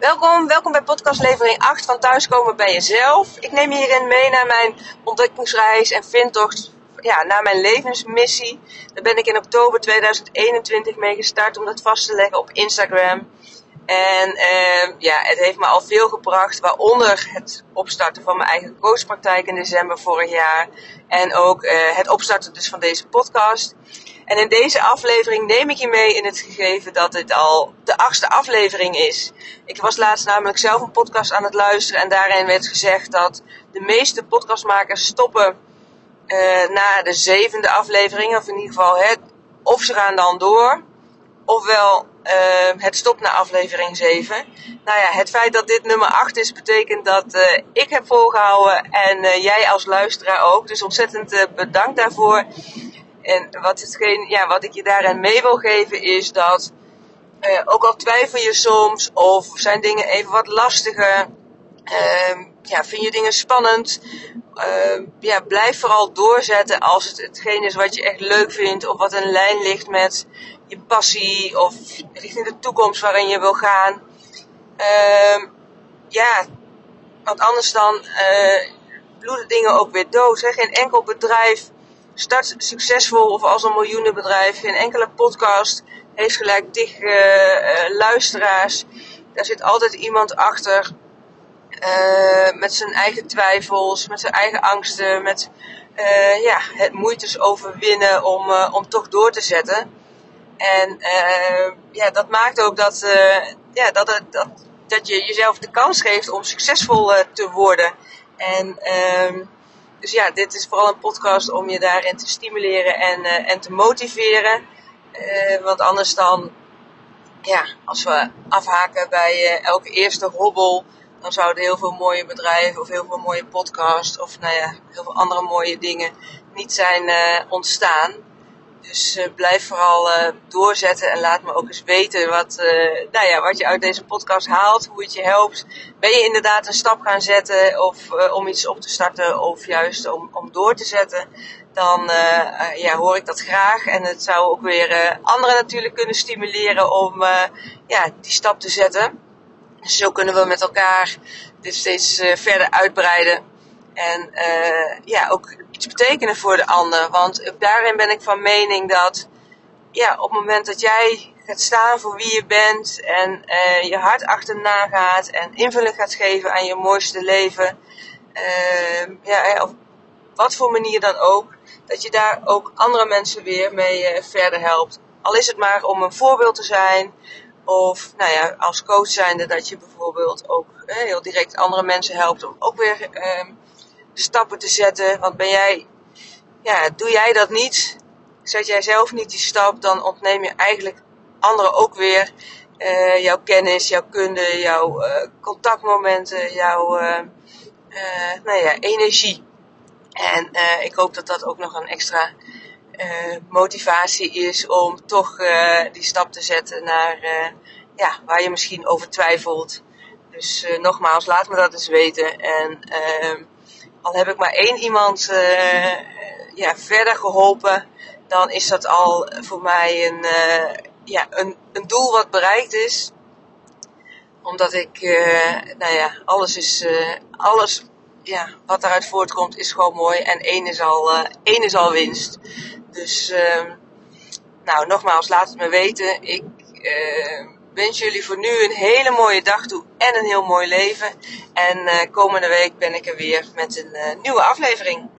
Welkom, welkom bij podcastlevering 8 van Thuiskomen bij Jezelf. Ik neem je hierin mee naar mijn ontdekkingsreis en vindtocht ja, naar mijn levensmissie. Daar ben ik in oktober 2021 mee gestart om dat vast te leggen op Instagram. En uh, ja, het heeft me al veel gebracht, waaronder het opstarten van mijn eigen coachpraktijk in december vorig jaar. En ook uh, het opstarten dus van deze podcast. En in deze aflevering neem ik je mee in het gegeven dat dit al de achtste aflevering is. Ik was laatst namelijk zelf een podcast aan het luisteren en daarin werd gezegd dat de meeste podcastmakers stoppen uh, na de zevende aflevering, of in ieder geval het, of ze gaan dan door, ofwel uh, het stopt na aflevering 7. Nou ja, het feit dat dit nummer 8 is, betekent dat uh, ik heb volgehouden en uh, jij als luisteraar ook. Dus ontzettend bedankt daarvoor. En wat, ja, wat ik je daarin mee wil geven is dat, ook al twijfel je soms of zijn dingen even wat lastiger, ja, vind je dingen spannend, ja, blijf vooral doorzetten als het hetgeen is wat je echt leuk vindt of wat in lijn ligt met je passie of richting de toekomst waarin je wil gaan. Uh, ja, want anders dan uh, bloeden dingen ook weer dood. Geen enkel bedrijf start succesvol of als een miljoenenbedrijf. Geen enkele podcast heeft gelijk dicht uh, luisteraars. Daar zit altijd iemand achter uh, met zijn eigen twijfels, met zijn eigen angsten, met uh, ja, het moeites overwinnen om, uh, om toch door te zetten. En ja, dat maakt ook dat, ja, dat, dat, dat je jezelf de kans geeft om succesvol te worden. En uh, dus ja, dit is vooral een podcast om je daarin te stimuleren en, en te motiveren. want anders dan, ja, als we afhaken bij elke eerste hobbel, dan zouden heel veel mooie bedrijven of heel veel mooie podcasts of nou ja, heel veel andere mooie dingen niet zijn ontstaan. Dus uh, blijf vooral uh, doorzetten en laat me ook eens weten wat, nou ja, wat je uit deze podcast haalt, hoe het je helpt. Ben je inderdaad een stap gaan zetten of om iets op te starten of juist om, om door te zetten, dan ja, hoor ik dat graag. En het zou ook weer anderen natuurlijk kunnen stimuleren om ja, die stap te zetten. Dus zo kunnen we met elkaar dit steeds verder uitbreiden. En ja, ook iets betekenen voor de ander. Want daarin ben ik van mening dat ja, op het moment dat jij gaat staan voor wie je bent en uh, je hart achterna gaat en invulling gaat geven aan je mooiste leven, ja, op wat voor manier dan ook, dat je daar ook andere mensen weer mee verder helpt. Al is het maar om een voorbeeld te zijn, of nou ja, als coach zijnde dat je bijvoorbeeld ook heel direct andere mensen helpt om ook weer de stappen te zetten. Want ben jij, ja, doe jij dat niet, zet jij zelf niet die stap, dan ontneem je eigenlijk anderen ook weer uh, jouw kennis, jouw kunde, jouw uh, contactmomenten, jouw uh, nou ja, energie. En ik hoop dat dat ook nog een extra motivatie is om toch die stap te zetten naar ja, waar je misschien over twijfelt. Dus nogmaals, laat me dat eens weten. En ehm, al heb ik maar één iemand ja, verder geholpen, dan is dat al voor mij een, ja, een, een doel wat bereikt is. Omdat ik, nou ja, alles is, alles ja, wat daaruit voortkomt is gewoon mooi. En één is al, één is al winst. Dus, ehm, nou, nogmaals, laat het me weten. Ik wens jullie voor nu een hele mooie dag toe en een heel mooi leven. En uh, komende week ben ik er weer met een uh, nieuwe aflevering.